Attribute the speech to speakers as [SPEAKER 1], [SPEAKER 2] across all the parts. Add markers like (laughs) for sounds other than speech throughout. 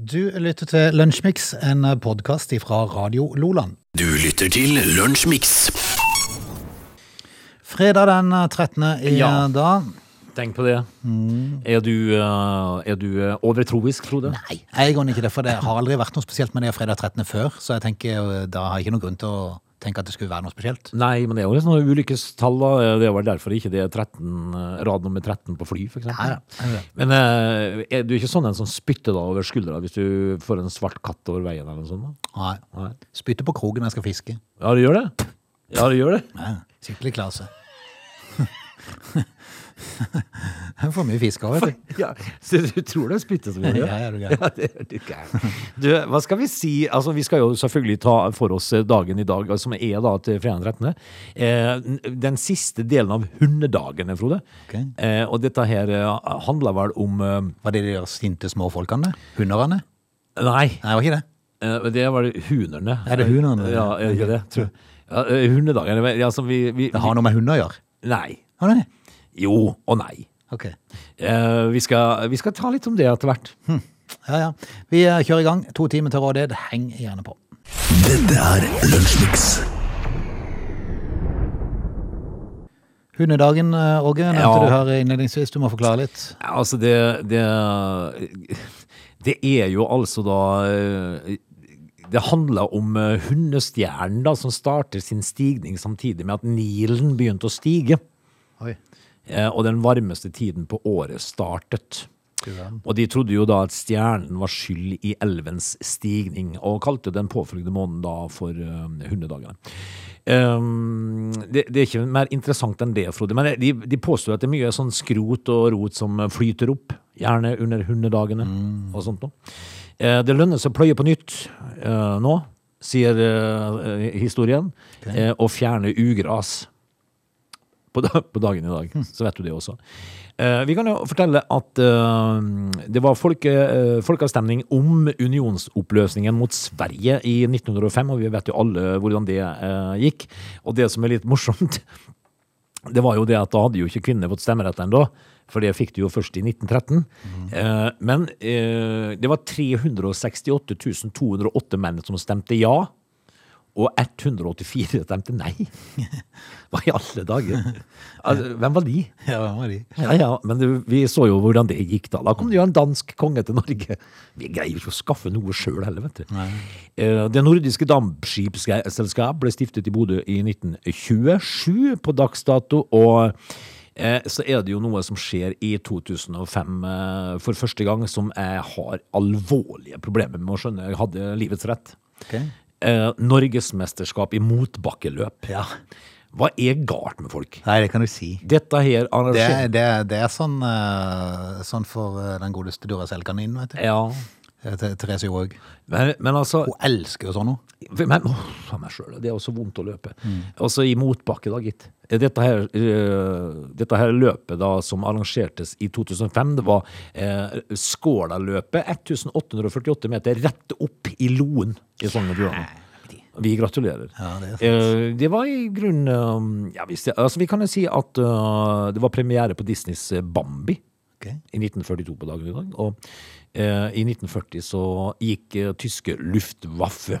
[SPEAKER 1] Du lytter til Lunsjmix, en podkast fra Radio Loland.
[SPEAKER 2] Du lytter til Lunsjmix.
[SPEAKER 1] Fredag den 13. i
[SPEAKER 3] Ja.
[SPEAKER 1] dag.
[SPEAKER 3] Tenk på det. Er du, eh, er du eh, overtroisk, Frode?
[SPEAKER 1] Nei, jeg går ikke det, for det har aldri vært noe spesielt med det fredag 13. før, så jeg tenker eh, da har jeg ikke noen grunn til å tenke at det skulle være noe spesielt.
[SPEAKER 3] Nei, men det er jo litt sånne ulykkestall. da. Det er vel derfor ikke det er 13, eh, rad nummer 13 på fly.
[SPEAKER 1] Nei, ja.
[SPEAKER 3] Men eh, er du ikke sånn en som spytter da over skuldra hvis du får en svart katt over veien eller noe sånt? da?
[SPEAKER 1] Nei.
[SPEAKER 3] Nei.
[SPEAKER 1] Spytter på krogen når jeg skal fiske.
[SPEAKER 3] Ja, du gjør det. Ja, du gjør det.
[SPEAKER 1] Nei. skikkelig klase. (laughs) Jeg får mye fisk av, vet du.
[SPEAKER 3] Ja, så du tror det er spyttet som gjør det?
[SPEAKER 1] Ja,
[SPEAKER 3] det er du gæren. Du, hva skal vi si? Altså, vi skal jo selvfølgelig ta for oss dagen i dag, som er da til fredag 13. Eh, den siste delen av hundedagene, Frode.
[SPEAKER 1] Ok.
[SPEAKER 3] Eh, og dette her eh, handler vel om eh,
[SPEAKER 1] Var det de der sinte småfolkene? Hunderne?
[SPEAKER 3] Nei,
[SPEAKER 1] Nei, var ikke det?
[SPEAKER 3] eh, det var det hunerne.
[SPEAKER 1] Er det hunerne?
[SPEAKER 3] Ja, er det det? Tror jeg. Ja, eh, hundedagen ja, altså, vi, vi,
[SPEAKER 1] Det har noe med hunder å gjøre?
[SPEAKER 3] Nei.
[SPEAKER 1] Har det?
[SPEAKER 3] Jo og nei.
[SPEAKER 1] Ok.
[SPEAKER 3] Eh, vi, skal, vi skal ta litt om det etter hvert.
[SPEAKER 1] Ja, ja. Vi eh, kjører i gang. To timer til rådighet. Heng gjerne på.
[SPEAKER 2] Dette er Lunsjmix.
[SPEAKER 1] Hundedagen, eh, Åge, nevnte
[SPEAKER 3] Ja.
[SPEAKER 1] du her innledningsvis. Du må forklare litt.
[SPEAKER 3] Ja, Altså, det, det Det er jo altså da eh, Det handler om hundestjernen da, som starter sin stigning samtidig med at Nilen begynte å stige.
[SPEAKER 1] Oi.
[SPEAKER 3] Eh, Og den varmeste tiden på året startet. Og de trodde jo da at stjernen var skyld i elvens stigning, og kalte den påfølgende måneden da for uh, hundedagene. Um, det, det er ikke mer interessant enn det, Frode. Men de, de påstår at det er mye sånn skrot og rot som flyter opp, gjerne under hundedagene og sånt noe. Uh, det lønner seg å pløye på nytt uh, nå, sier historien, eh, og fjerne ugras på, dagen i dag. Så vet du det også. Eh, vi kan jo fortelle at eh, det var folke, eh, folkeavstemning om unionsoppløsningen mot Sverige i 1905, og vi vet jo alle hvordan det gikk. Og det som er litt morsomt, (laughs) det var jo det at da hadde jo ikke kvinner fått stemmerett ennå. For det fikk de jo først i 1913. Eh, men eh, det var 368 208 menn som stemte ja. Og 184 stemte nei. Hva i alle dager? Altså, hvem var de?
[SPEAKER 1] Ja, hvem var de?
[SPEAKER 3] Ja, ja, men vi så jo hvordan det gikk da. Da kom det jo en dansk konge til Norge. Vi greier jo ikke å skaffe noe sjøl heller, vet du. Nei. Det nordiske dampskipsselskap ble stiftet i Bodø i 1927 på dags dato, og eh, så er det jo noe som skjer i 2005 eh, for første gang som jeg har alvorlige problemer med å skjønne. Jeg hadde livets rett.
[SPEAKER 1] Ok.
[SPEAKER 3] Eh, Norgesmesterskap i motbakkeløp.
[SPEAKER 1] Ja.
[SPEAKER 3] Hva er galt med folk?
[SPEAKER 1] Nei, det kan du si.
[SPEAKER 3] Dette her
[SPEAKER 1] Det, det, det er sånn, uh, sånn for eh, den godeste Duracell-kaninen, vet du.
[SPEAKER 3] Ja,
[SPEAKER 1] Therese Johaug.
[SPEAKER 3] men, men altså
[SPEAKER 1] Hun elsker jo sånn noe.
[SPEAKER 3] Men åh, meg selv, det er også vondt å løpe. Også i motbakke, da, gitt. Dette her, eh, dette her løpet da, som arrangertes i 2005, det var eh, Skåla-løpet. 1848 meter rett opp i Loen i Sogn og Fjordane. Vi gratulerer.
[SPEAKER 1] Ja, det.
[SPEAKER 3] Eh, det var i grunnen eh, ja, altså Vi kan jo si at eh, det var premiere på Disneys eh, Bambi
[SPEAKER 1] okay.
[SPEAKER 3] i 1942 på dagen i dag. Og eh, i 1940 så gikk eh, tyske Luftwaffe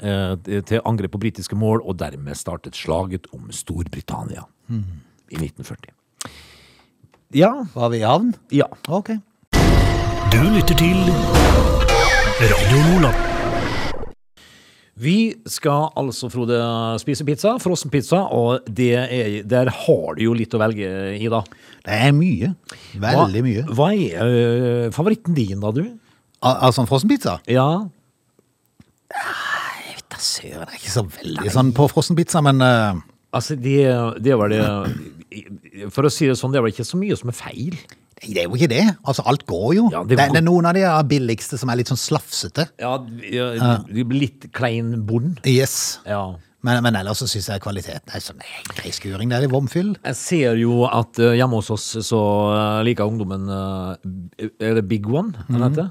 [SPEAKER 3] eh, til angrep på britiske mål, og dermed startet slaget om Storbritannia i 1940. Ja,
[SPEAKER 1] Var vi i havn?
[SPEAKER 3] ja.
[SPEAKER 1] Ok.
[SPEAKER 2] Du lytter til Radio Nordland.
[SPEAKER 3] Vi skal altså, Frode, spise pizza, frossenpizza, og det er, der har du jo litt å velge i, da.
[SPEAKER 1] Det er mye. Veldig mye.
[SPEAKER 3] Hva er øh, favoritten din, da, du?
[SPEAKER 1] Al altså en frossenpizza?
[SPEAKER 3] Ja.
[SPEAKER 1] Jeg vet da søren, Det er ikke så veldig sånn på frossenpizza, men eh,
[SPEAKER 3] Altså, det, det var det For å si det sånn, det var ikke så mye som er feil.
[SPEAKER 1] Det er jo ikke det. Altså, alt går jo.
[SPEAKER 3] Ja,
[SPEAKER 1] det,
[SPEAKER 3] det
[SPEAKER 1] det, er noen av de billigste som er litt sånn slafsete.
[SPEAKER 3] Ja, de blir litt klein bond.
[SPEAKER 1] Yes.
[SPEAKER 3] Ja.
[SPEAKER 1] Men, men ellers så syns jeg kvaliteten er sånn eh, grei skuring. Det er i vomfyll.
[SPEAKER 3] Jeg ser jo at øh, hjemme hos oss så øh, liker ungdommen øh, Er det Big One den heter?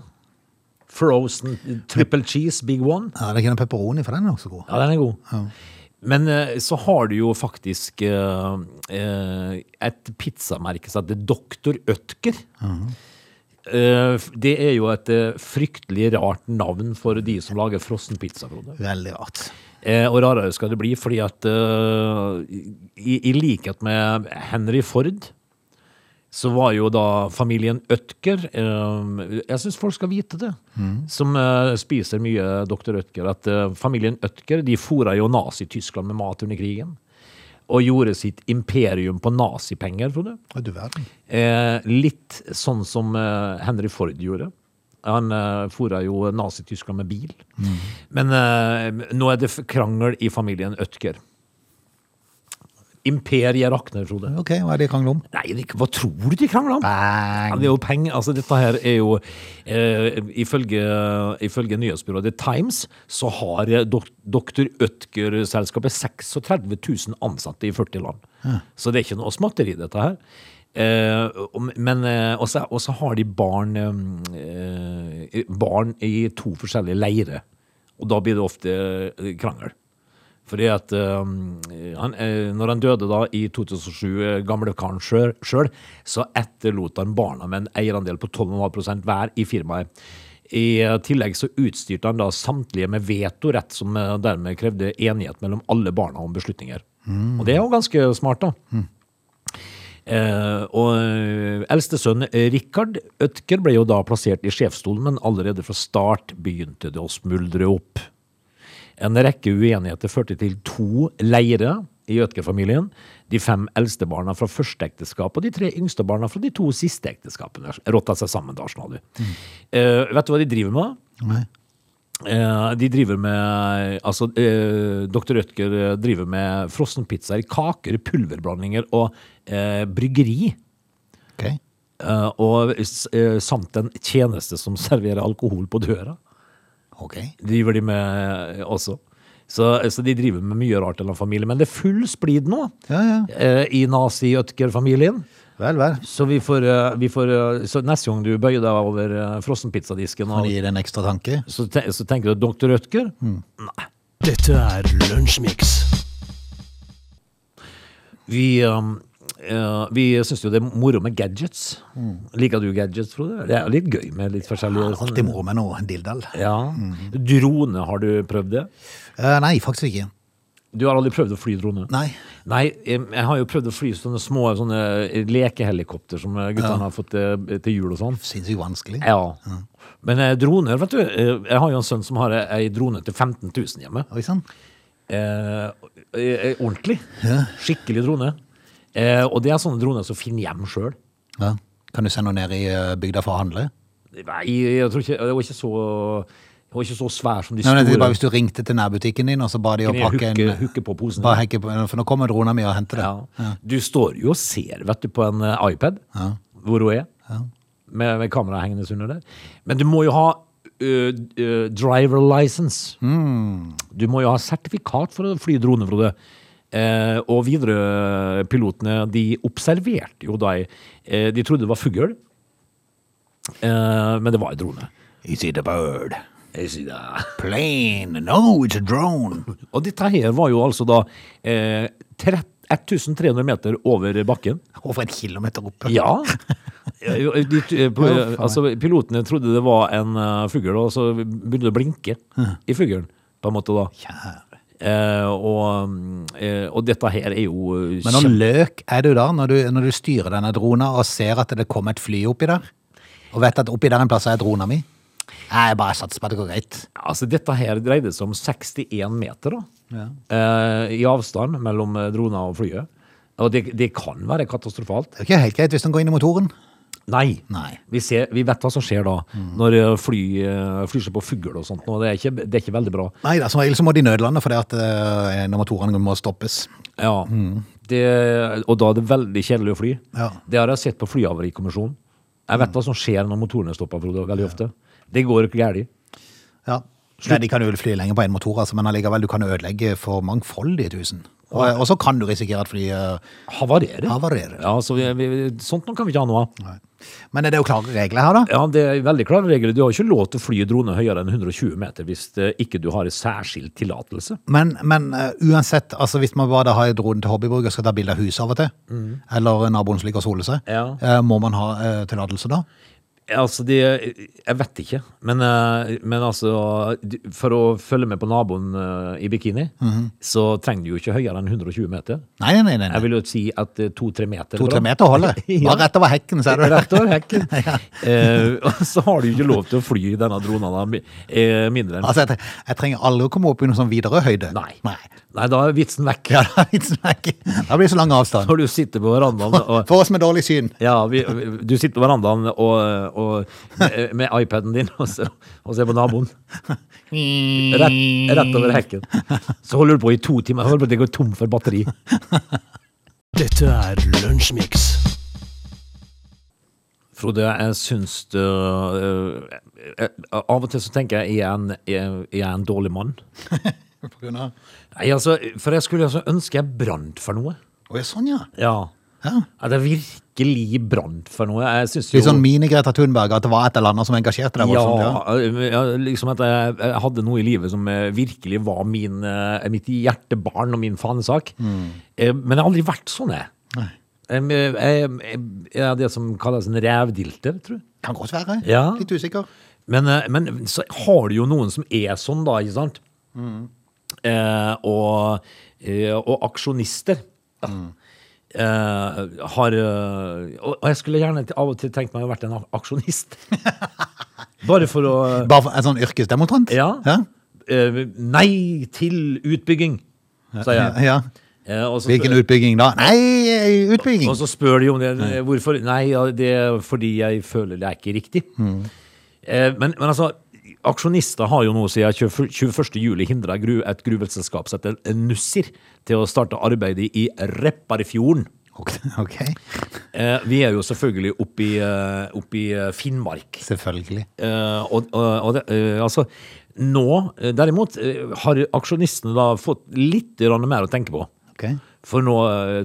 [SPEAKER 3] Frozen triple cheese Big One.
[SPEAKER 1] Ja, det er ikke den pepperoni, for den er også god.
[SPEAKER 3] Ja, den er god. Men eh, så har du jo faktisk eh, eh, et pizzamerke som heter Doktor Ødker. Eh, f- det er jo et fryktelig rart navn for de som lager frossenpizza.
[SPEAKER 1] Veldig rart.
[SPEAKER 3] Eh, og rarere skal det bli, fordi at eh, i, i likhet med Henry Ford, så var jo da familien Ødker eh, Jeg syns folk skal vite det, som eh, spiser mye Dr. Ødker, at eh, familien Ødker de fora jo Nazi-Tyskland med mat under krigen. Og gjorde sitt imperium på nazipenger, Frode.
[SPEAKER 1] Å, du verden.
[SPEAKER 3] Eh, litt sånn som eh, Henry Ford gjorde. Han eh, fora jo Nazi-Tyskland med bil. Men eh, nå er det krangel i familien Ødker. Imperiet rakner, Frode.
[SPEAKER 1] Ok, hva er det de krangler om?
[SPEAKER 3] Nei, det, hva tror du de krangler om? Ja, det er jo penger. Altså, dette her er jo eh, ifølge, ifølge nyhetsbyrået The Times så har eh, dok Dr. Ødger-selskapet 36 000 ansatte i 40 land. Så det er ikke noe småtteri, dette her. Eh, men eh, Og så har de barn, eh, barn i to forskjellige leirer. Og da blir det ofte eh, krangel. Fordi at um, han, eh, når han døde da i 2007, eh, gamlekaren sjøl, så etterlot han barna med en eierandel på 12,5% hver i firmaet. I tillegg så utstyrte han da samtlige med vetorett, som eh, dermed krevde enighet mellom alle barna om beslutninger. Og det er jo ganske smart, da. Eh, og eldste sønn Rikard Ødker ble jo da plassert i sjefsstolen, men allerede fra start begynte det å smuldre opp. En rekke uenigheter førte til to leirer i Ødker-familien. De fem eldste barna fra første ekteskap og de tre yngste barna fra de to siste ekteskapene rotta seg sammen. da, mm. uh, Eh, vet du hva de driver med?
[SPEAKER 1] Nei.
[SPEAKER 3] Uh, de driver med Altså, uh, Dr. Rødtger eh, driver med frossenpizzaer, kaker, pulverblandinger og eh, bryggeri.
[SPEAKER 1] Ok.
[SPEAKER 3] Eh, og eh, samt en tjeneste som serverer alkohol på døra.
[SPEAKER 1] Ok.
[SPEAKER 3] Driver de med også. Så, så de driver med mye rart i den familien. Men det er full splid nå
[SPEAKER 1] Ja, ja.
[SPEAKER 3] eh, i nazi-Ødker-familien.
[SPEAKER 1] Vel, vel.
[SPEAKER 3] Så vi får, eh, vi får eh, Så neste gang du bøyer deg over eh, frossenpizzadisken,
[SPEAKER 1] Han
[SPEAKER 3] og-
[SPEAKER 1] gi det en ekstra tanke.
[SPEAKER 3] så, te så tenker du Dr. Rødtger? Nei.
[SPEAKER 2] Dette er Lunsjmix.
[SPEAKER 3] Vi, um, eh, vi syns jo det er moro med gadgets. Liker du gadgets, Frode? Det er litt gøy med litt forskjellige ja,
[SPEAKER 1] Alltid moro med noe dildal.
[SPEAKER 3] Ja. Drone, har du prøvd det?
[SPEAKER 1] Uh, nei, faktisk ikke.
[SPEAKER 3] Du har aldri prøvd å fly drone?
[SPEAKER 1] Nei.
[SPEAKER 3] Nei, jeg, jeg har jo prøvd å fly sånne små sånne lekehelikopter som guttene ja. har fått eh, til jul og sånn.
[SPEAKER 1] Sinnssykt vanskelig.
[SPEAKER 3] Ja. Men eh, droner, vet du. eh, Jeg har jo en sønn som har ei drone til 15 000 hjemme.
[SPEAKER 1] Oi sann.
[SPEAKER 3] Eh, ordentlig. ordentlig. Skikkelig drone. Eh, og det er sånne droner som finner hjem sjøl.
[SPEAKER 1] Ja. Kan du sende henne ned i eh, bygda for å handle?
[SPEAKER 3] Nei, jeg tror ikke Det var ikke så det var ikke så svær som de
[SPEAKER 1] Nei, men det er bare Hvis du ringte til nærbutikken din, og så ba de å
[SPEAKER 3] Kunne jeg
[SPEAKER 1] pakke en
[SPEAKER 3] hukke på posen.
[SPEAKER 1] bare hekke på, For nå kommer drona mi og henter det.
[SPEAKER 3] Ja. Du står jo og ser, vet du, på en eh, iPad hvor hun er. Med, med kameraet hengende under der. Men du må jo ha ø, ø, driver license. Du må jo ha sertifikat for å fly drone, Frode. Eh, og Widerøe-pilotene de observerte jo da eh, De trodde det var fugl, eh, men det var en drone.
[SPEAKER 1] Is it a bird?
[SPEAKER 3] Is it a
[SPEAKER 1] Plane? No, it's a drone. (laughs)
[SPEAKER 3] Og dette her var jo altså da eh, 1300 meter over bakken.
[SPEAKER 1] Over en kilometer opp.
[SPEAKER 3] Ja. (laughs) De, de, på,
[SPEAKER 1] Ja,
[SPEAKER 3] altså, pilotene trodde det var en uh, fugl, og så begynte det å blinke i fuglen, på en måte da.
[SPEAKER 1] Kjære.
[SPEAKER 3] Eh, og, eh, og dette her er jo uh,
[SPEAKER 1] Men noen løk er du da, når du, når du styrer denne drona og ser at det kommer et fly oppi der? Og vet at oppi der en plass er drona mi? Jeg bare satser på at det går greit.
[SPEAKER 3] Altså, dette her dreide seg om 61 meter da,
[SPEAKER 1] Ja.
[SPEAKER 3] eh, i avstand mellom eh, drona og flyet. Og det, det kan være katastrofalt.
[SPEAKER 1] Det er ikke helt greit hvis den går inn i motoren.
[SPEAKER 3] Nei.
[SPEAKER 1] Nei.
[SPEAKER 3] Vi, ser, vi vet hva som skjer da, når eh, fly eh, flyr seg på fugl og sånt. Og det, er ikke, det er ikke veldig bra.
[SPEAKER 1] Nei, da, som regel så må de nødlande fordi at eh, når motorene må stoppes.
[SPEAKER 3] Ja, det, og da er det veldig kjedelig å fly.
[SPEAKER 1] Ja.
[SPEAKER 3] Det har jeg sett på Flyhavarikommisjonen. Jeg vet hva som skjer når motorene stopper, Frode, veldig ofte. Det går ikke galt.
[SPEAKER 1] Ja. Nei, de kan jo fly lenger på en motor, altså, men allikevel, du kan ødelegge for mangfoldige tusen. Og, og så kan du risikere at flyet
[SPEAKER 3] Havarerer.
[SPEAKER 1] havarerer.
[SPEAKER 3] Ja, så vi, vi, sånt noe kan vi ikke ha noe av.
[SPEAKER 1] Nei. Men er det jo klare regler her, da?
[SPEAKER 3] Ja, det er veldig klare regler. Du har ikke lov til å fly drone høyere enn 120 meter hvis eh, ikke du har en særskilt tillatelse.
[SPEAKER 1] Men, men uh, uansett, altså hvis man bare har drone til hobbybruk og skal ta bilde av huset av og til, eller naboen som ligger og soler seg,
[SPEAKER 3] Ja.
[SPEAKER 1] uh, må man ha uh, tillatelse da?
[SPEAKER 3] Altså, de Jeg vet ikke. Men, eh, men altså For å følge med på naboen eh, i bikini, så trenger du jo ikke høyere enn 120 meter.
[SPEAKER 1] Nei, nei, nei. nei.
[SPEAKER 3] Jeg vil jo si at eh, to-tre meter er
[SPEAKER 1] To-tre meter holder. (laughs)
[SPEAKER 3] Ja.
[SPEAKER 1] Bare rett over hekken, ser du. (laughs)
[SPEAKER 3] Rett over hekken. (laughs) Eh, så har du jo ikke lov til å fly denne dronen da, mindre enn
[SPEAKER 1] Altså, jeg, jeg trenger aldri å komme opp i noen sånn videre høyde.
[SPEAKER 3] Nei.
[SPEAKER 1] Nei.
[SPEAKER 3] Nei, da er vitsen vekk.
[SPEAKER 1] Ja, da er vitsen vekk. Da blir det så lang avstand.
[SPEAKER 3] Når du sitter på verandaen og
[SPEAKER 1] For oss med dårlig syn.
[SPEAKER 3] Ja, vi, du sitter på verandaen og, og med, med iPaden din og se og se på naboen. Rett, rett over hekken. Så holder du på i to timer. Holder på til å gå tom for batteri.
[SPEAKER 2] Dette er Lunsjmix.
[SPEAKER 3] Frode, jeg syns det, øh, øh, Av og til så tenker jeg igjen er jeg en dårlig mann? (laughs)
[SPEAKER 1] På grunn av...
[SPEAKER 3] Nei, altså, For jeg skulle altså ønske jeg brant for noe.
[SPEAKER 1] Å, ja, sånn, ja.
[SPEAKER 3] Ja.
[SPEAKER 1] Ja.
[SPEAKER 3] At jeg virkelig brant for noe. Jeg synes jo
[SPEAKER 1] Litt sånn mini-Greta Thunberg, at det var et eller annet som engasjerte deg.
[SPEAKER 3] ja,
[SPEAKER 1] voldsomt, ja.
[SPEAKER 3] liksom at jeg, jeg hadde noe i livet som eh, virkelig var min, eh, mitt hjertebarn og min fanesak. Mm. Men jeg har aldri vært sånn, jeg.
[SPEAKER 1] Nei.
[SPEAKER 3] Jeg, jeg, er det som kalles en revdilter, tror jeg.
[SPEAKER 1] Kan godt være.
[SPEAKER 3] Ja.
[SPEAKER 1] Litt usikker.
[SPEAKER 3] Men, eh, men så har du jo noen som er sånn, da, ikke sant? Eh, og, eh, og aksjonister. Eh, har eh, og, og jeg skulle gjerne av og til tenkt meg å ha vært en aksjonist. (laughs) Bare for å
[SPEAKER 1] Bare for en sånn yrkesdemonstrant?
[SPEAKER 3] Ja.
[SPEAKER 1] ja.
[SPEAKER 3] eh, Nei til utbygging, sa jeg. (laughs)
[SPEAKER 1] ja.
[SPEAKER 3] Eh, og så-
[SPEAKER 1] Hvilken utbygging da? Nei, utbygging!
[SPEAKER 3] Og så spør de om det. Hvorfor? Nei, ja, det er fordi jeg føler det er ikke riktig. Eh, men, men altså, aksjonister har jo nå siden 20 21. juli hindra gru, et gruveselskap som heter Nussir til å starte arbeidet i Repparfjorden.
[SPEAKER 1] Ok.
[SPEAKER 3] Eh, vi er jo selvfølgelig oppe i, eh, oppe i eh, Finnmark.
[SPEAKER 1] Selvfølgelig.
[SPEAKER 3] Og, og, og det, altså, nå, derimot, har aksjonistene da fått litt mer å tenke på.
[SPEAKER 1] Ok.
[SPEAKER 3] For nå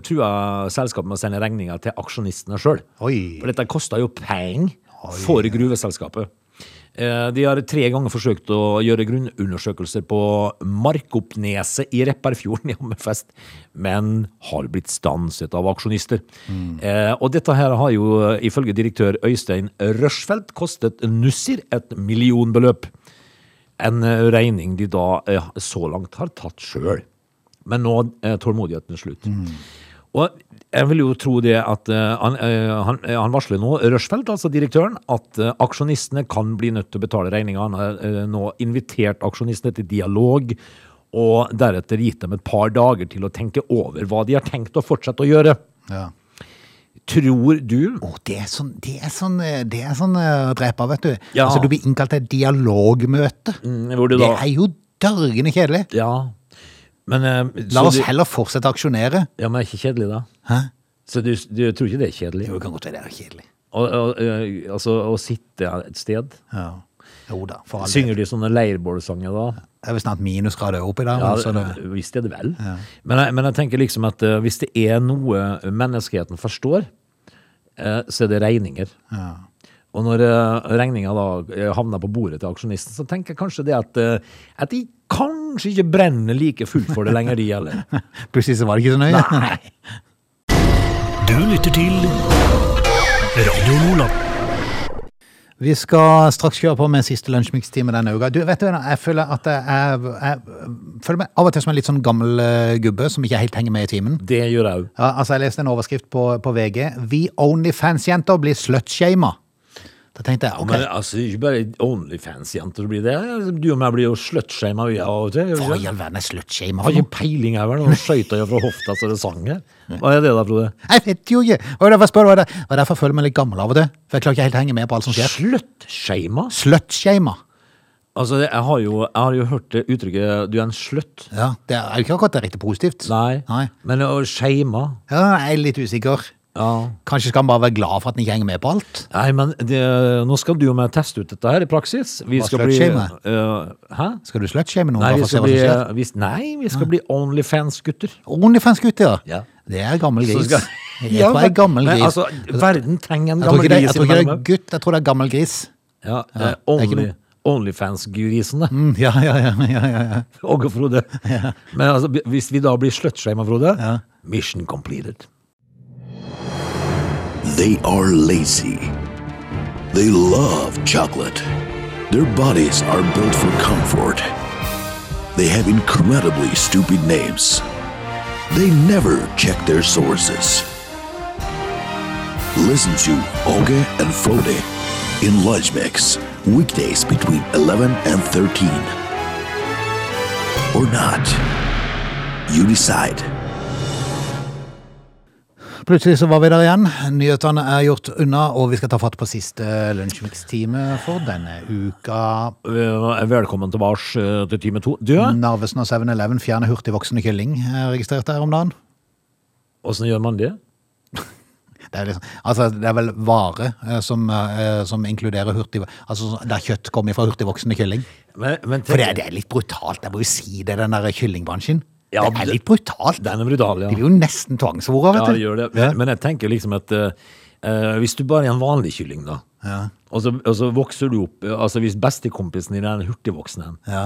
[SPEAKER 3] tror jeg selskapet må sende regninger til aksjonistene sjøl. For dette koster jo penger for gruveselskapet. Eh, De har tre ganger forsøkt å gjøre grunnundersøkelser på Markoppneset i Repparfjorden (laughs) i Hammerfest, men har blitt stanset av aksjonister. Mm. Og dette her har jo eh, ifølge direktør Øystein Røsfeldt kostet Nussir et millionbeløp. En eh, regning de da eh, så langt har tatt sjøl. Men nå er tålmodigheten slutt. Og jeg vil jo tro det at uh, han, uh, han, uh, han varsler nå, Rushfeldt, altså direktøren, at aksjonistene kan bli nødt til å betale regninga. Han har nå invitert aksjonistene til dialog, og deretter gitt dem et par dager til å tenke over hva de har tenkt å fortsette å gjøre.
[SPEAKER 1] Ja.
[SPEAKER 3] Tror du
[SPEAKER 1] oh, det er sånn, det er sånn, det er sånn dreper, vet du.
[SPEAKER 3] Ja.
[SPEAKER 1] Altså, du blir innkalt til et dialogmøte.
[SPEAKER 3] mm,
[SPEAKER 1] Det
[SPEAKER 3] da
[SPEAKER 1] er jo dørgende kjedelig.
[SPEAKER 3] Ja. Men, eh,
[SPEAKER 1] La oss
[SPEAKER 3] du-
[SPEAKER 1] heller fortsette å aksjonere.
[SPEAKER 3] Ja, men er ikke kjedelig, da?
[SPEAKER 1] Hæ?
[SPEAKER 3] Så du, du tror ikke det er kjedelig?
[SPEAKER 1] Jo, det kan godt være det er kjedelig.
[SPEAKER 3] Og, og, eh, altså, å sitte et sted
[SPEAKER 1] Ja. Jo da, for all.
[SPEAKER 3] Synger de sånne leirbålsanger da?
[SPEAKER 1] Det er vel snart minusgrader oppi der.
[SPEAKER 3] Ja,
[SPEAKER 1] men det,
[SPEAKER 3] visst er det vel. Men, jeg, men jeg tenker liksom at uh, hvis det er noe menneskeheten forstår, uh, så er det regninger.
[SPEAKER 1] ja.
[SPEAKER 3] Og når uh, regninga da eh, havner på bordet til aksjonisten, så tenker jeg kanskje det at, eh, at de kanskje ikke brenner like fullt for det lenger, de heller. (laughs)
[SPEAKER 1] Plutselig så var det ikke så nøye.
[SPEAKER 3] Nei. (laughs)
[SPEAKER 2] Du lytter til Radio Nordland.
[SPEAKER 1] Vi skal straks kjøre på med siste lunsjmikstime denne uka. Du, vet du, jeg føler at jeg, jeg, føler meg av og til som en litt sånn gammel eh, gubbe som ikke helt henger med i timen.
[SPEAKER 3] Det gjør jeg òg.
[SPEAKER 1] Ja, altså, jeg leste en overskrift på, på VG. Vi Onlyfans-jenter blir slutshama. Da tenkte jeg, ok,
[SPEAKER 3] Men altså, ikke bare Onlyfans-jenter blir det. Du og meg blir jo slutshama av og til.
[SPEAKER 1] hva i all verden er slutshama
[SPEAKER 3] Har ikke peiling her, vel. Nå skøyta jo fra hofta så det sang her. Hva er det da, Frode?
[SPEAKER 1] Jeg vet jo ikke! Og derfor spør jeg deg. Og derfor føler jeg meg litt gammel av og til. For jeg klarer ikke helt å henge med på alt som skjer.
[SPEAKER 3] Slutshama?
[SPEAKER 1] Slutshama.
[SPEAKER 3] Altså, jeg har jo, jeg har jo hørt det uttrykket 'du er en slutt'.
[SPEAKER 1] Ja, det er jo ikke akkurat direkte positivt.
[SPEAKER 3] Nei.
[SPEAKER 1] Nei.
[SPEAKER 3] Men å shame
[SPEAKER 1] Ja, jeg er litt usikker.
[SPEAKER 3] Ja.
[SPEAKER 1] Kanskje skal han bare være glad for at han ikke henger med på alt?
[SPEAKER 3] Nei, men det, nå skal du og meg teste ut dette her i praksis. Vi
[SPEAKER 1] Hva
[SPEAKER 3] skal bli øh, Hæ?
[SPEAKER 1] Skal du slutshame noen?
[SPEAKER 3] Nei, vi skal bli, vi, nei, vi skal bli Onlyfans-gutter.
[SPEAKER 1] Onlyfans-gutter,
[SPEAKER 3] Ja.
[SPEAKER 1] Det er gammel gris.
[SPEAKER 3] skal- (laughs) Ja,
[SPEAKER 1] men, jeg er gammel
[SPEAKER 3] men. Altså, verden trenger en
[SPEAKER 1] jeg
[SPEAKER 3] gammel gris
[SPEAKER 1] jeg tror ikke det er gutt, jeg tror det er gammel gris.
[SPEAKER 3] Ja,
[SPEAKER 1] Ja,
[SPEAKER 3] eh, only,
[SPEAKER 1] noe-
[SPEAKER 3] Onlyfans-grisene.
[SPEAKER 1] Mm, ja, ja, ja, ja, ja, ja.
[SPEAKER 3] Åge Frode. Men altså, hvis vi da blir slutshama, Frode,
[SPEAKER 1] Ja.
[SPEAKER 3] mission completed.
[SPEAKER 4] They are lazy. They love chocolate. Their bodies are built for comfort. They have incredibly stupid names. They never check their sources. Listen to Oge and Frode in Lunch Mix, weekdays between 11 and 13. Or not. You decide.
[SPEAKER 1] Plutselig så var vi der igjen. Nyhetene er gjort unna, og vi skal ta fatt på siste lunsjmikstime for denne uka.
[SPEAKER 3] Eh, Velkommen tilbake eh, til time to. Du,
[SPEAKER 1] Narvesen og 7-Eleven fjerner hurtigvoksende kylling, registrert registrerte her om dagen.
[SPEAKER 3] åssen gjør man det? (laughs)
[SPEAKER 1] Det er, liksom, altså, det er vel vare eh, som, eh, som inkluderer hurtig... Altså der kjøtt kommer fra hurtigvoksende kylling.
[SPEAKER 3] Men, men
[SPEAKER 1] For det, er- det er litt brutalt, jeg må jo si det, den der kyllingbransjen.
[SPEAKER 3] Ja,
[SPEAKER 1] det er litt brutalt.
[SPEAKER 3] Den er brutal, ja.
[SPEAKER 1] De blir jo nesten tvangsfôra,
[SPEAKER 3] Ja, det gjør det. Men, men jeg tenker liksom at eh, hvis du bare er en vanlig kylling, da,
[SPEAKER 1] Ja.
[SPEAKER 3] og, så, og så vokser du opp eh, Altså hvis bestekompisen din er en hurtigvoksen en,
[SPEAKER 1] Ja.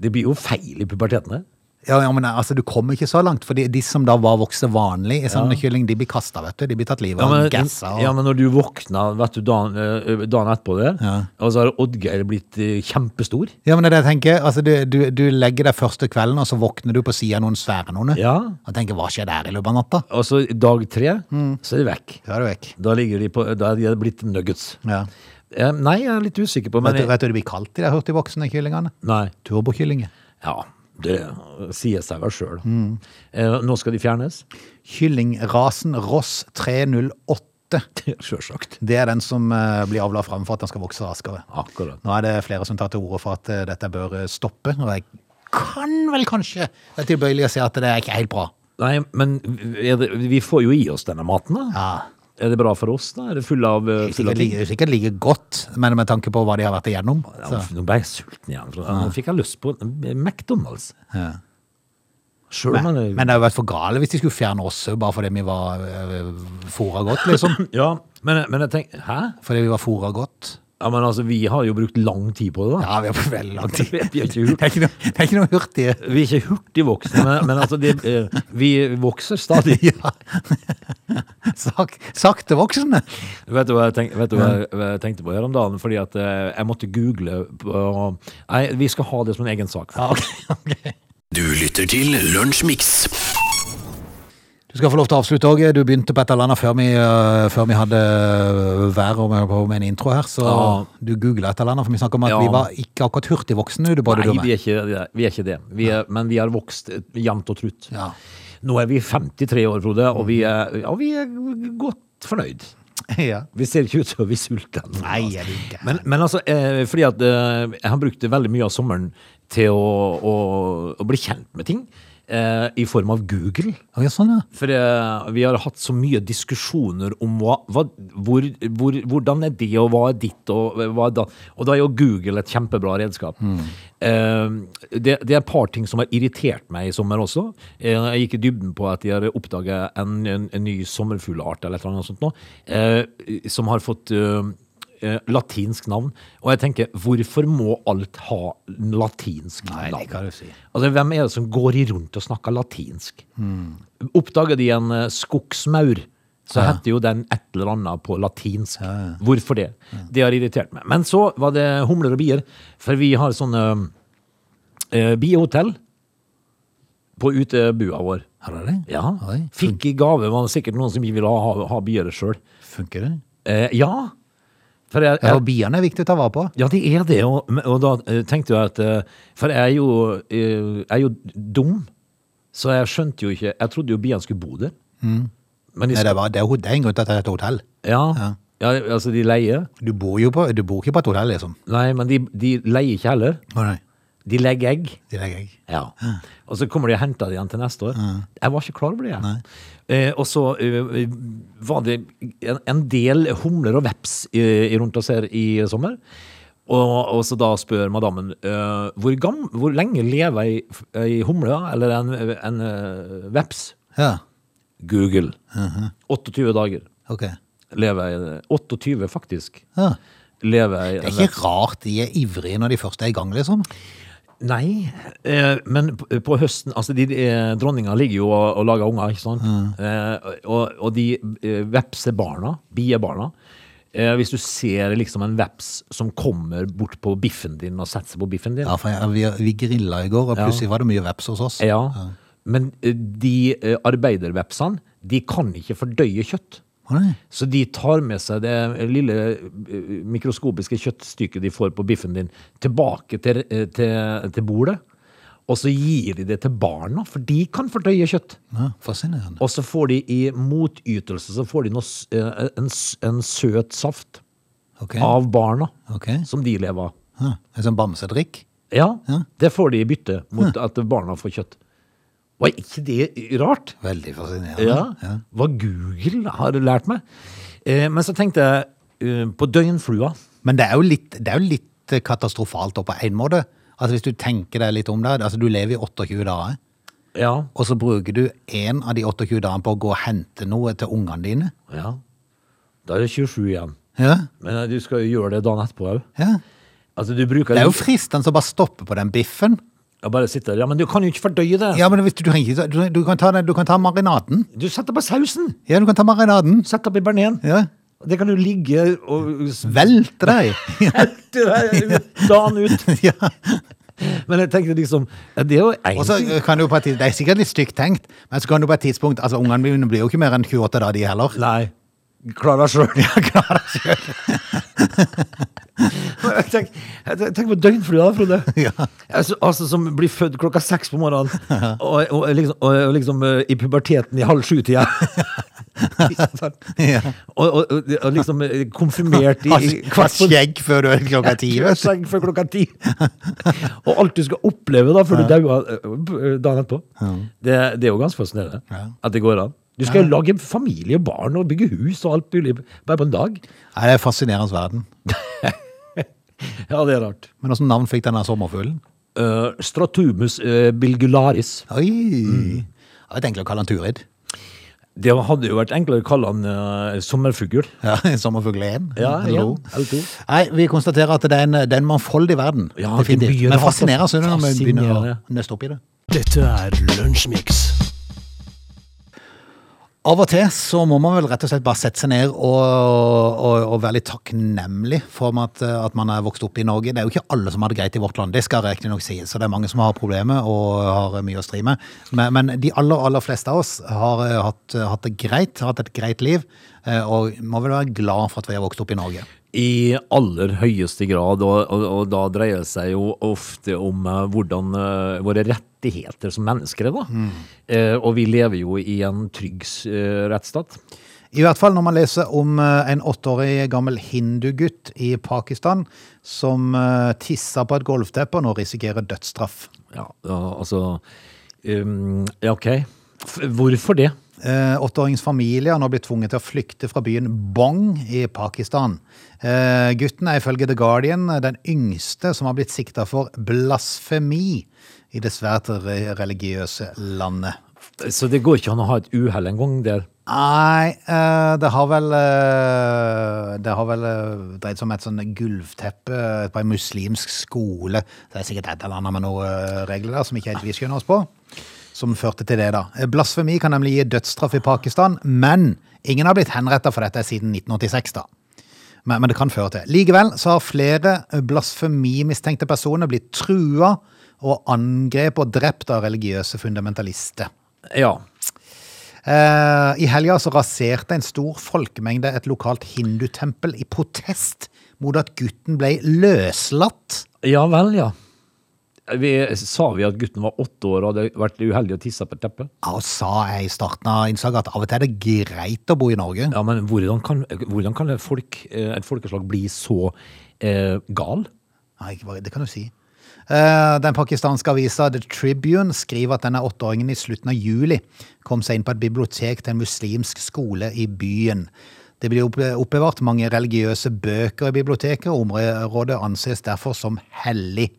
[SPEAKER 3] det blir jo feil i puberteten. Det.
[SPEAKER 1] Ja, ja, men altså, du kommer ikke så langt, for de som da var vokste vanlig i sånne kylling, de blir kasta, vet du. De blir tatt livet
[SPEAKER 3] Ja
[SPEAKER 1] av,
[SPEAKER 3] men,
[SPEAKER 1] og
[SPEAKER 3] ja, men når du våkner vet du, dagen, eh, dagen etterpå der,
[SPEAKER 1] Ja.
[SPEAKER 3] og så har Oddgeir blitt eh, kjempestor
[SPEAKER 1] Ja, men det er det jeg tenker. Altså, du, du, du legger deg første kvelden, og så våkner du på sida av noen svære noen.
[SPEAKER 3] Ja,
[SPEAKER 1] Og tenker, hva skjer der i løpet av natta?
[SPEAKER 3] og så dag tre,
[SPEAKER 1] Mm.
[SPEAKER 3] så er de vekk.
[SPEAKER 1] Da er de vekk.
[SPEAKER 3] Da, ligger de på, da er de blitt nuggets.
[SPEAKER 1] Ja.
[SPEAKER 3] Eh, nei, jeg er litt usikker på men
[SPEAKER 1] Vet, du,
[SPEAKER 3] jeg,
[SPEAKER 1] vet du hva de blir kalt, de der hurtigvoksende kyllingene? Turbokyllinger.
[SPEAKER 3] ja, det sier seg vel sjøl.
[SPEAKER 1] Mm.
[SPEAKER 3] Eh, nå skal de fjernes.
[SPEAKER 1] Kyllingrasen Ross 308. (laughs)
[SPEAKER 3] Sjølsagt.
[SPEAKER 1] Det er den som eh, blir avla fram for at den skal vokse raskere.
[SPEAKER 3] Akkurat.
[SPEAKER 1] Nå er det flere som tar til orde for at eh, dette bør eh, stoppe, og jeg kan vel kanskje være tilbøyelig å si at det er ikke helt bra.
[SPEAKER 3] Nei, men det, vi får jo i oss denne maten, da.
[SPEAKER 1] Ja.
[SPEAKER 3] Er det bra for oss, da? Er det full av, eh, full
[SPEAKER 1] Sikkert like, sikkert like godt, men med tanke på hva de har vært igjennom.
[SPEAKER 3] Ja, Nå ble jeg sulten igjen. Nå fikk jeg lyst på McDonald's.
[SPEAKER 1] Ja.
[SPEAKER 3] Sjøl
[SPEAKER 1] Men, men det hadde vært for gale hvis de skulle fjerne oss bare fordi vi var uh, fôra godt, liksom. (laughs)
[SPEAKER 3] Ja, men, men jeg tenker Hæ?
[SPEAKER 1] Fordi vi var fôra godt.
[SPEAKER 3] Ja, men altså, vi har jo brukt lang tid på det, da.
[SPEAKER 1] Ja, vi har brukt veldig lang tid. (laughs)
[SPEAKER 3] Vi er ikke
[SPEAKER 1] Det er ikke noe, det er ikke noe hurtig.
[SPEAKER 3] Vi er ikke hurtigvoksne, men, men altså, det, eh, vi vokser stadig. (laughs)
[SPEAKER 1] Ja. Sak, saktevoksende.
[SPEAKER 3] Vet du hva jeg, tenk, vet du hva jeg, tenkte på her om dagen? Fordi at eh, jeg måtte google på Nei, vi skal ha det som en egen sak.
[SPEAKER 1] Ja, ok, (laughs) okay.
[SPEAKER 2] Du lytter til Lunsjmix.
[SPEAKER 1] Du skal få lov til å avslutte òg. Du begynte på et eller annet før vi, uh, før vi hadde øh, vær og med, på med en intro her. Så
[SPEAKER 3] Ja.
[SPEAKER 1] du googla et eller annet, for vi snakker om at
[SPEAKER 3] Ja.
[SPEAKER 1] vi var ikke akkurat hurtigvoksne. Du, både
[SPEAKER 3] Nei, vi er ikke det. Vi er ikke det. Vi er, men vi har vokst jevnt og trutt.
[SPEAKER 1] Ja.
[SPEAKER 3] Nå er vi 53 år, Frode, og vi er, ja, vi er godt fornøyd. (laughs)
[SPEAKER 1] ja.
[SPEAKER 3] Vi ser ikke ut som vi sulter.
[SPEAKER 1] Nei, er ikke.
[SPEAKER 3] Men, men altså, eh, fordi at eh, han brukte veldig mye av sommeren til å, å, å bli kjent med ting. Eh, I form av Google.
[SPEAKER 1] Okay, sånn, ja.
[SPEAKER 3] For eh, vi har hatt så mye diskusjoner om hva, hva, hvor, hvor, hvordan er det, og hva er ditt, og hva er da. Og da er jo Google et kjempebra redskap. Eh, det, det er et par ting som har irritert meg i sommer også. Eh, jeg gikk i dybden på at de har oppdaget en, en, en ny sommerfugleart eller et eller annet sånt nå, eh, som har fått eh, latinsk navn. Og jeg tenker, hvorfor må alt ha latinsk
[SPEAKER 1] Nei,
[SPEAKER 3] navn?
[SPEAKER 1] det kan du si.
[SPEAKER 3] Altså, hvem er det som går i rundt og snakker latinsk? Oppdager de en eh, skogsmaur, så heter jo den et eller annet på latinsk. Hvorfor det? Det har irritert meg. Men så var det humler og bier, for vi har sånne eh, biehotell på utebua vår.
[SPEAKER 1] Har du det?
[SPEAKER 3] Ja.
[SPEAKER 1] Oi.
[SPEAKER 3] Fikk i gave, var det sikkert noen som ville ha, ha bier sjøl.
[SPEAKER 1] Funker det?
[SPEAKER 3] Eh, ja. For jeg, jeg,
[SPEAKER 1] og biene er viktig å ta vare på.
[SPEAKER 3] ja, det er det, og, og da eh, tenkte jeg at eh, For jeg er jo, eh, jeg er jo dum, så jeg skjønte jo ikke Jeg trodde jo biene skulle bo der. Men de,
[SPEAKER 1] Nei, det, bare, det, er, det er en grunn til at det er et hotell.
[SPEAKER 3] ja, ja, altså de leier.
[SPEAKER 1] Du bor jo på, du bor ikke på et hotell, liksom.
[SPEAKER 3] Nei, men de, de leier ikke heller.
[SPEAKER 1] Nei,
[SPEAKER 3] De legger egg.
[SPEAKER 1] De legger egg.
[SPEAKER 3] Ja. Og så kommer de og henter det igjen til neste år. Jeg var ikke klar over det. jeg. Eh, og så eh, var det en, en del humler og veps i, i rundt oss her i sommer. Og, og så da spør madammen eh, hvor, gam, hvor lenge lever ei, ei humle eller en, en eh, veps?
[SPEAKER 1] Ja,
[SPEAKER 3] Google. 28 dager
[SPEAKER 1] ok.
[SPEAKER 3] lever ei 28, faktisk.
[SPEAKER 1] Ja.
[SPEAKER 3] Lever ei
[SPEAKER 1] Det er ikke rart de er ivrige når de først er i gang, liksom.
[SPEAKER 3] Nei, eh, men på, på høsten Altså, de, eh, dronninga ligger jo og, og lager unger, ikke sant? Eh, og, og de eh, vepsebarna, biebarna, Eh, hvis du ser liksom en veps som kommer bort på biffen din og setter seg på biffen din.
[SPEAKER 1] Ja, for jeg, vi, vi grilla i går, og plutselig var det mye veps hos oss.
[SPEAKER 3] Ja. Men eh, de eh, arbeidervepsene, de kan ikke fordøye kjøtt.
[SPEAKER 1] Nei.
[SPEAKER 3] Så de tar med seg det lille eh, mikroskopiske kjøttstykket de får på biffen din, tilbake til, eh, til, til bordet. Og så gir de det til barna, for de kan fordøye kjøtt.
[SPEAKER 1] Ja, fascinerende.
[SPEAKER 3] Og så får de i motytelse så får de noe, eh, en, en søt saft
[SPEAKER 1] okay.
[SPEAKER 3] av barna,
[SPEAKER 1] okay.
[SPEAKER 3] som de lever av.
[SPEAKER 1] Ja, en sånn bamsedrikk?
[SPEAKER 3] Ja,
[SPEAKER 1] Ja.
[SPEAKER 3] det får de i bytte mot at barna får kjøtt. Var ikke det rart?
[SPEAKER 1] Veldig fascinerende.
[SPEAKER 3] Ja, Hva Google har lært meg. Eh, men så tenkte jeg eh, på døgnflua.
[SPEAKER 1] Men det er jo litt, det er jo litt katastrofalt da på en måte. Altså Hvis du tenker deg litt om det, altså du lever i 28 dager,
[SPEAKER 3] Ja.
[SPEAKER 1] og så bruker du en av de 28 dagene på å gå og hente noe til ungene dine.
[SPEAKER 3] ja. Da er det 27 igjen.
[SPEAKER 1] Ja,
[SPEAKER 3] Men eh, du skal jo gjøre det dagen etterpå òg.
[SPEAKER 1] ja.
[SPEAKER 3] Altså,
[SPEAKER 1] Det er jo fristende å bare stoppe på den biffen.
[SPEAKER 3] Ja, bare sitter. Ja, men du kan jo ikke fordøye det.
[SPEAKER 1] Ja, men hvis du, du, du, du, kan ta den, du kan ta marinaden.
[SPEAKER 3] Du setter på sausen.
[SPEAKER 1] Ja, du kan ta marinaden.
[SPEAKER 3] Sett opp i bearnésen.
[SPEAKER 1] Ja.
[SPEAKER 3] Det kan du ligge og (laughs)
[SPEAKER 1] Velte deg.
[SPEAKER 3] dagen ut. (laughs)
[SPEAKER 1] ja.
[SPEAKER 3] Men jeg tenkte liksom ja, Det er jo
[SPEAKER 1] Og så kan du på et, Det er sikkert litt stygt tenkt, men så kan du på et tidspunkt Altså, ungene mine blir jo ikke mer enn 28 da, de heller.
[SPEAKER 3] Nei. Klara sjøl.
[SPEAKER 1] Ja, klar. (laughs) (laughs)
[SPEAKER 3] Tenk, tenk på døgnflua, Frode. (laughs)
[SPEAKER 1] Ja.
[SPEAKER 3] Altså, altså, som blir født klokka seks på morgenen, og, og, liksom, og, og liksom eh, i puberteten i halv sju-tida. (laughs)
[SPEAKER 1] Ja.
[SPEAKER 3] og, liksom eh, konfirmert i, Har
[SPEAKER 1] Kvart skjegg før du er klokka ti.
[SPEAKER 3] Skjegg. Før klokka ti. og alt du skal oppleve da før du dauer eh, dagen etterpå. Det, det er jo ganske fascinerende at det går an. Du skal jo lage familie og barn og bygge hus og alt mulig bare på en dag.
[SPEAKER 1] Nei, det er fascinerende verden. (laughs)
[SPEAKER 3] Ja, det er rart.
[SPEAKER 1] Men åssen navn fikk denne sommerfuglen?
[SPEAKER 3] Uh, Stratumus uh, bilgularis.
[SPEAKER 1] Oi! Jeg tenkte å kalle han Turid.
[SPEAKER 3] Det hadde jo vært enklere å kalle han uh, sommerfugl.
[SPEAKER 1] Ja, (laughs) Sommerfugl 1.
[SPEAKER 3] Ja,
[SPEAKER 1] eller
[SPEAKER 3] ja,
[SPEAKER 1] to.
[SPEAKER 3] eller.
[SPEAKER 1] Nei, vi konstaterer at det er en, det er en mangfoldig verden.
[SPEAKER 3] Ja,
[SPEAKER 1] definitivt.
[SPEAKER 3] det
[SPEAKER 1] Men fascinerende så når vi begynner å nøste opp i det.
[SPEAKER 2] Dette er Lunsjmix.
[SPEAKER 1] Av og til så må man vel rett og slett bare sette seg ned og, og, og være litt takknemlig for at, at man er vokst opp i Norge. Det er jo ikke alle som har det greit i vårt land, det skal riktignok sies. Så det er mange som har problemer og har mye å stri med. Men, men de aller, aller fleste av oss har eh, hatt, hatt det greit, har hatt et greit liv, eh, og må vel være glad for at vi har vokst opp i Norge.
[SPEAKER 3] I aller høyeste grad, og, og, og da dreier det seg jo ofte om uh, hvordan uh, våre rettigheter som mennesker er, da. Eh, og vi lever jo i en trygg eh, rettsstat.
[SPEAKER 1] I hvert fall når man leser om eh, en åtteårig gammel hindugutt i Pakistan som eh, tissa på et gulvteppe og nå risikerer dødsstraff.
[SPEAKER 3] Ja, altså um, Ja, OK. Hvorfor det?
[SPEAKER 1] Eh, Åtteåringens familie har nå blitt tvunget til å flykte fra byen Bong i Pakistan. Eh, gutten er ifølge The Guardian den yngste som har blitt sikta for blasfemi i det svært religiøse landet.
[SPEAKER 3] Så det går ikke an å ha et uhell engang der.
[SPEAKER 1] Nei, eh, det har vel Det har vel dreid seg om et sånn gulvteppe på en muslimsk skole. Det er sikkert et eller annet med noen regler der som ikke helt vi skjønner oss på. Som førte til det, da. Eh, Blasfemi kan nemlig gi dødsstraff i Pakistan, men ingen har blitt henretta for dette siden 1986, da. Men, men det kan føre til. Likevel så har flere blasfemimistenkte personer blitt trua og angrepet og drept av religiøse fundamentalister.
[SPEAKER 3] Ja.
[SPEAKER 1] Eh, I helga så raserte en stor folkemengde et lokalt hindutempel i protest mot at gutten ble løslatt.
[SPEAKER 3] Ja vel, ja. Vi, sa vi at gutten var åtte år og hadde vært uheldig og tissa på teppe?
[SPEAKER 1] Ja, sa jeg i starten av innslaget at av og til er det greit å bo i Norge.
[SPEAKER 3] Ja, men hvordan kan, hvordan kan folk, eh, et folkeslag bli så eh, gal?
[SPEAKER 1] Nei, det kan du si. Eh, Den pakistanske avisa The Tribune skriver at denne åtteåringen i slutten av juli kom seg inn på et bibliotek til en muslimsk skole i byen. Det blir oppbevart mange religiøse bøker i biblioteket, og området anses derfor som hellig.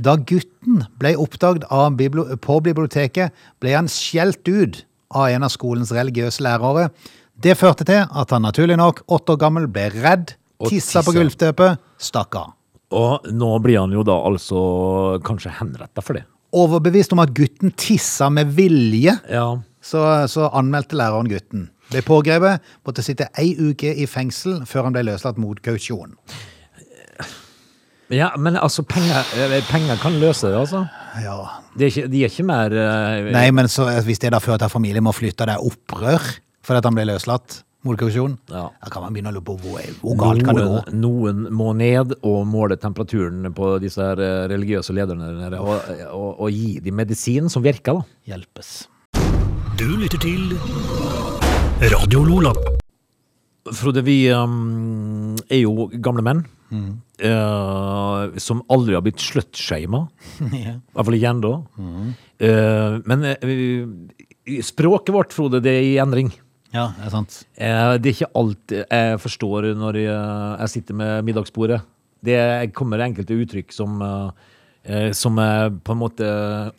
[SPEAKER 1] Da gutten ble oppdaget av bibli på biblioteket, ble han skjelt ut av en av skolens religiøse lærere. Det førte til at han naturlig nok, åtte år gammel, ble redd, tissa på gulvteppet, stakk av.
[SPEAKER 3] Og nå blir han jo da altså kanskje henretta for det.
[SPEAKER 1] Overbevist om at gutten tissa med vilje,
[SPEAKER 3] Ja.
[SPEAKER 1] så, så anmeldte læreren gutten. Ble pågrepet, måtte sitte ei uke i fengsel før han ble løslatt mot kausjon.
[SPEAKER 3] Ja, men altså, penger, eh, penger kan løse det, altså.
[SPEAKER 1] Ja.
[SPEAKER 3] De er ikke, de er ikke mer uh,
[SPEAKER 1] Nei, men så, hvis det da fører til at familien må flytte, det er opprør fordi at han ble løslatt mot
[SPEAKER 3] Ja.
[SPEAKER 1] da kan man begynne å lure på hvor, hvor galt kan det gå.
[SPEAKER 3] noen, noen må ned og måle temperaturen på disse her eh, religiøse lederne der og, og, og gi dem medisin som virker, da.
[SPEAKER 1] Hjelpes.
[SPEAKER 2] Du lytter til Radio Lola.
[SPEAKER 3] Frode, vi um, er jo gamle menn. eh, som aldri har blitt slutshama. (laughs)
[SPEAKER 1] Ja.
[SPEAKER 3] I hvert fall ikke ennå. Uh, men uh, språket vårt, Frode, det er i endring.
[SPEAKER 1] ja, det er sant.
[SPEAKER 3] Det er ikke alt jeg forstår når jeg, jeg sitter med middagsbordet. Det kommer enkelte uttrykk som som på en måte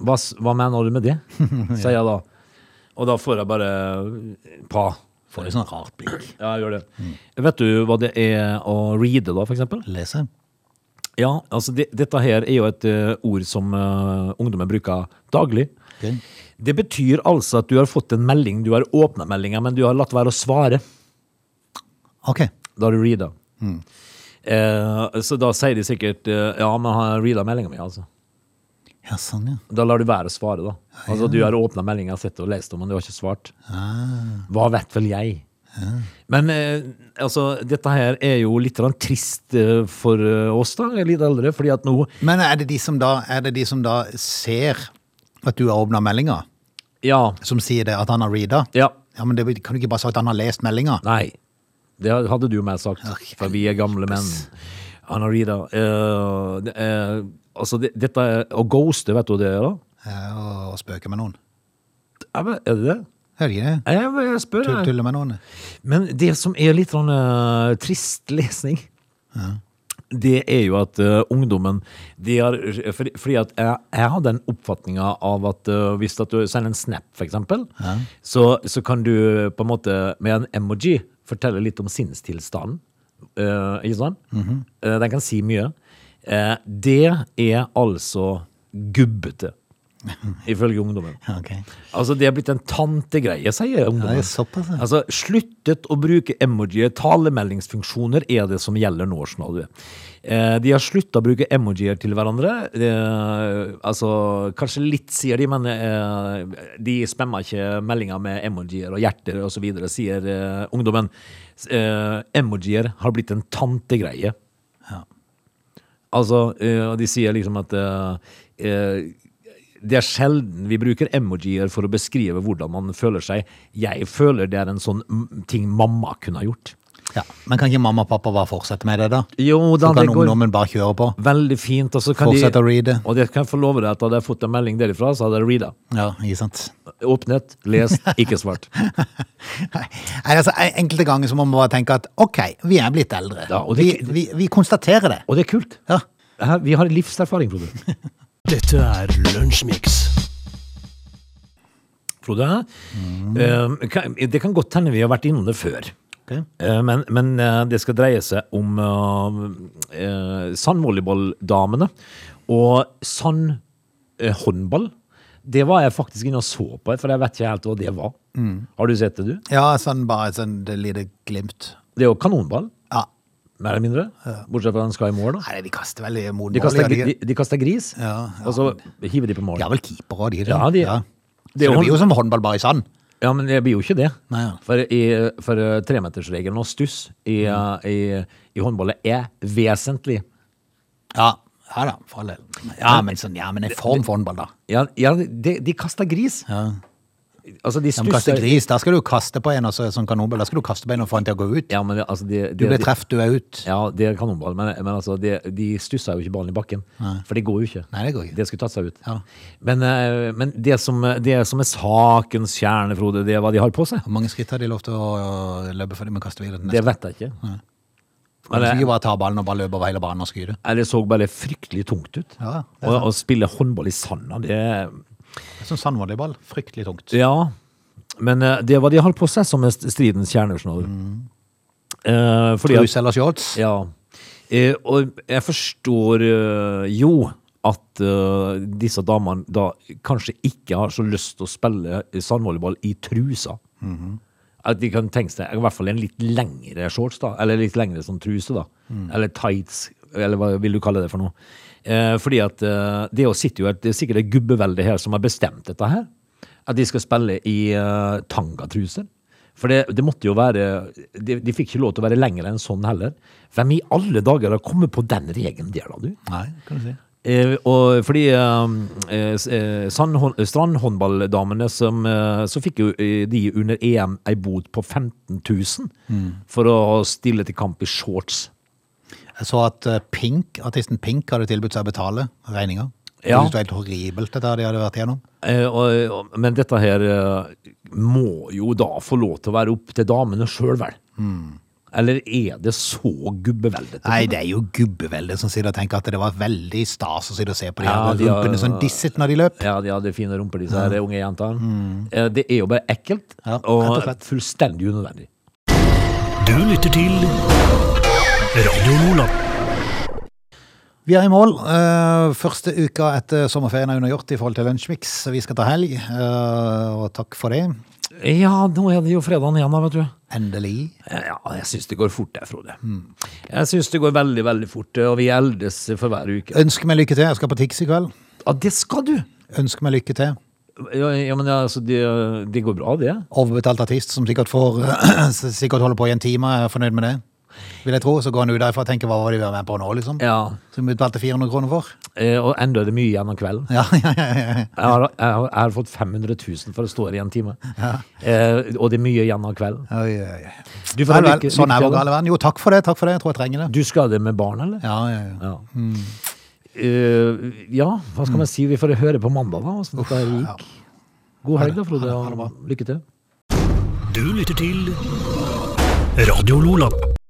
[SPEAKER 3] hva, hva mener du med det? (laughs) sier jeg da. Og da får jeg bare pa.
[SPEAKER 1] Får et sånn rart blikk.
[SPEAKER 3] Ja, jeg gjør det. Vet du hva det er å reade, da, for eksempel?
[SPEAKER 1] Lese.
[SPEAKER 3] Ja, altså det, dette her er jo et uh, ord som uh, ungdommen bruker daglig.
[SPEAKER 1] Okay.
[SPEAKER 3] Det betyr altså at du har fått en melding, du har åpna meldinga, men du har latt være å svare.
[SPEAKER 1] Ok.
[SPEAKER 3] Da har du reada. Eh, så da sier de sikkert eh, ja, men han har reada meldinga mi, altså.
[SPEAKER 1] Ja, sånn, ja.
[SPEAKER 3] Da lar du være å svare, da. Altså du har åpna meldinga, sett og lest om, men du har ikke svart. Hva vet vel jeg? Men eh, altså, dette her er jo litt trist eh, for eh, oss, da, litt eldre, fordi at nå
[SPEAKER 1] Men er det de som da, det de som da ser at du har åpna meldinga,
[SPEAKER 3] Ja.
[SPEAKER 1] som sier det, at han har reada?
[SPEAKER 3] Ja.
[SPEAKER 1] Ja, men det kan du ikke bare si at han har lest meldinga?
[SPEAKER 3] Nei. Det hadde du jo mer sagt, for vi er gamle menn. Han har reada. Uh, er- altså, det, dette Å ghoste, vet du hva det er, da?
[SPEAKER 1] Ja, og spøke med noen.
[SPEAKER 3] Ja, men Er det det?
[SPEAKER 1] Er det?
[SPEAKER 3] Jeg, jeg spør.
[SPEAKER 1] Tull- Tulle med noen.
[SPEAKER 3] Men det som er litt sånn eh, trist lesning, det er jo at eh, ungdommen de har, fordi, fordi at jeg, jeg har den oppfatninga av at eh, hvis at du sender en snap, for eksempel, så, så kan du på en måte med en emoji fortelle litt om sinnstilstanden. eh, ikke sant? Eh, den kan si mye. Eh, det er altså gubbete, ifølge ungdommen. (laughs)
[SPEAKER 1] Okay.
[SPEAKER 3] Altså, det er blitt en tantegreie, sier ungdommen.
[SPEAKER 1] Ja, såpass, ja.
[SPEAKER 3] Altså, sluttet å bruke emojier. Talemeldingsfunksjoner er det som gjelder nå, du. Eh, de har slutta å bruke emojier til hverandre. Eh, altså, kanskje litt, sier de, men eh, de spemmer ikke meldinger med emojier og hjerter osv., sier eh, ungdommen. Eh, emojier har blitt en tantegreie. Altså, eh, og de sier liksom at eh, eh, det er sjelden vi bruker emojier for å beskrive hvordan man føler seg. Jeg føler det er en sånn ting mamma kunne ha gjort.
[SPEAKER 1] Ja. Men kan ikke mamma og pappa bare fortsette med det, da?
[SPEAKER 3] Jo
[SPEAKER 1] Så
[SPEAKER 3] da,
[SPEAKER 1] kan
[SPEAKER 3] det går
[SPEAKER 1] ungdommen bare kjøre på?
[SPEAKER 3] veldig fint. Og så kan
[SPEAKER 1] Fortsette å reade?
[SPEAKER 3] og det kan jeg få love deg at hadde jeg fått en melding derifra, så hadde jeg reada.
[SPEAKER 1] Ja, ikke sant?
[SPEAKER 3] Åpnet, lest, ikke svart. (laughs)
[SPEAKER 1] Nei, altså, Enkelte ganger så må man bare tenke at ok, vi er blitt eldre.
[SPEAKER 3] Ja, og
[SPEAKER 1] vi,
[SPEAKER 3] det-
[SPEAKER 1] vi, vi konstaterer det.
[SPEAKER 3] Og det er kult.
[SPEAKER 1] Ja.
[SPEAKER 3] Vi har livserfaring, Frode. (laughs)
[SPEAKER 2] Dette er Lunsjmix.
[SPEAKER 3] Frode. Eh, kan- det kan godt hende vi har vært innom det før.
[SPEAKER 1] Ok.
[SPEAKER 3] Eh, Men, men eh, det skal dreie seg om uh, sandvolleyballdamene. Og sandhåndball. det var jeg faktisk inne og så på, for jeg vet ikke helt hva det var. Har du sett det, du?
[SPEAKER 1] Ja, sånn bare et sånn lite glimt.
[SPEAKER 3] Det er jo kanonball,
[SPEAKER 1] Ja.
[SPEAKER 3] mer eller mindre. Bortsett fra den skal i mål, da.
[SPEAKER 1] Nei, de kaster vel i mot
[SPEAKER 3] De
[SPEAKER 1] mål,
[SPEAKER 3] kaster,
[SPEAKER 1] de
[SPEAKER 3] de, kaster gris,
[SPEAKER 1] Ja, ja.
[SPEAKER 3] og så hiver de på mål.
[SPEAKER 1] De har vel keepere, de,
[SPEAKER 3] Ja, de-
[SPEAKER 1] ja.
[SPEAKER 3] det er
[SPEAKER 1] det blir jo som håndball bare i sand.
[SPEAKER 3] Ja, men det blir jo ikke det.
[SPEAKER 1] Nei, ja.
[SPEAKER 3] For, i, for eh, tremetersregelen og stuss i,
[SPEAKER 1] Mm.
[SPEAKER 3] eh, i, i håndballet er vesentlig.
[SPEAKER 1] Ja, ja da, for all del. Ja, men sånn, ja, men en form for håndball, da.
[SPEAKER 3] Ja, ja de, de kaster gris.
[SPEAKER 1] Ja.
[SPEAKER 3] Altså, de
[SPEAKER 1] De kaster gris, da skal du kaste på en og som kanonball. Da skal du kaste på en og få den til å gå ut.
[SPEAKER 3] Ja, men det- altså, de,
[SPEAKER 1] Du blir truffet, du er ut.
[SPEAKER 3] Ja, det er kanonball, men, men altså, de, de stusser jo ikke ballen i bakken. For det går jo ikke.
[SPEAKER 1] Nei, det går ikke.
[SPEAKER 3] Det skulle tatt seg ut.
[SPEAKER 1] Ja.
[SPEAKER 3] Men, eh, men det, som, det som er sakens kjerne, Frode, det er hva de har på seg.
[SPEAKER 1] Hvor mange skritt har de lov til å løpe før de må kaste videre
[SPEAKER 3] Det vet jeg ikke.
[SPEAKER 1] Nei.
[SPEAKER 3] Men,
[SPEAKER 1] skal
[SPEAKER 3] eh,
[SPEAKER 1] ikke bare ta ballen og bare løpe over hele banen og skyte.
[SPEAKER 3] Det så bare fryktelig tungt ut.
[SPEAKER 1] Ja, det er
[SPEAKER 3] Å å spille håndball i sanda, det
[SPEAKER 1] Sånn sandvolleyball, fryktelig tungt.
[SPEAKER 3] Ja, men eh, det var de har på seg som er stridens kjerne. skjønner du. Eh, fordi at,
[SPEAKER 1] Trus eller shorts?
[SPEAKER 3] ja, eh, og jeg forstår eh, jo at eh, disse damene da kanskje ikke har så lyst til å spille sandvolleyball i trusa. At de kan tenke seg i hvert fall en litt lengre shorts, da. Eller litt lengre sånn truse, da. Eller tights, eller hva vil du kalle det for noe. Eh, fordi at eh, det å sitte jo et, det er sikkert et gubbevelde her som har bestemt dette her. At de skal spille i eh, tangatruser. For det, det måtte jo være de, de fikk ikke lov til å være lenger enn sånn heller. Hvem i alle dager har kommet på den regelen der, da, du?
[SPEAKER 1] Nei, kan du si.
[SPEAKER 3] Eh, og fordi eh, eh, eh, strandhåndballdamene som eh, Så fikk jo eh, de under EM ei bot på 15 000 for å stille til kamp i shorts.
[SPEAKER 1] Jeg så at eh, Pink, artisten Pink hadde tilbudt seg å betale regninga.
[SPEAKER 3] Ja.
[SPEAKER 1] det var helt horribelt, dette de hadde vært igjennom.
[SPEAKER 3] Eh, og, men dette her eh, må jo da få lov til å være opp til damene sjøl, vel? Eller er det så gubbeveldete?
[SPEAKER 1] Nei, det er jo gubbeveldet som sier og tenker at det var veldig stas å sitte og se på de
[SPEAKER 3] Ja,
[SPEAKER 1] her
[SPEAKER 3] de
[SPEAKER 1] rumpene som disset når de løp.
[SPEAKER 3] Ja, de hadde fine rumper, disse her unge jentene. Mm. Det er jo bare ekkelt,
[SPEAKER 1] Ja, og
[SPEAKER 3] og fullstendig unødvendig.
[SPEAKER 2] Du lytter til.
[SPEAKER 1] Vi er i mål. Eh, første uka etter sommerferien er undergjort i forhold til Lunsjmix. Vi skal ta helg, eh, og takk for det.
[SPEAKER 3] Ja, nå er det jo fredagen igjen, da, vet du.
[SPEAKER 1] Endelig.
[SPEAKER 3] Ja, jeg syns det går fort, jeg, Frode. Jeg syns det går veldig, veldig fort, og vi eldes for hver uke.
[SPEAKER 1] Ønsker meg lykke til. Jeg skal på Tix i kveld.
[SPEAKER 3] Ja, det skal du!
[SPEAKER 1] Ønsker meg lykke til.
[SPEAKER 3] Ja, ja men altså, det, de går bra, det.
[SPEAKER 1] Overbetalt artist som sikkert får (clears throat) sikkert holder på i en time. Jeg er fornøyd med det. Vil jeg tro. Så går han ut derfra og tenker hva var det vi var med på nå, liksom.
[SPEAKER 3] Ja,
[SPEAKER 1] Som vi betalte 400 kroner for.
[SPEAKER 3] eh, Og enda er det mye igjen av kvelden. (laughs)
[SPEAKER 1] Ja, ja, ja, ja.
[SPEAKER 3] Jeg har, jeg, har, jeg har fått 500 000 for å stå her i en time. Eh, og det er mye igjen av kvelden.
[SPEAKER 1] Oi, oi, oi.
[SPEAKER 3] Du får
[SPEAKER 1] Vel, vel,
[SPEAKER 3] lykke-
[SPEAKER 1] sånn
[SPEAKER 3] lykke
[SPEAKER 1] er vår gale verden. Jo, takk for det. Takk for det. Jeg tror jeg trenger det.
[SPEAKER 3] Du skal det med barn, eller?
[SPEAKER 1] Ja, ja, ja.
[SPEAKER 3] Ja. Eh, ja, hva skal man si? Vi får høre på mandag, da. Hvordan dette gikk. God helg, da, Frode. Og lykke til.
[SPEAKER 2] Du lytter til Radio Lola.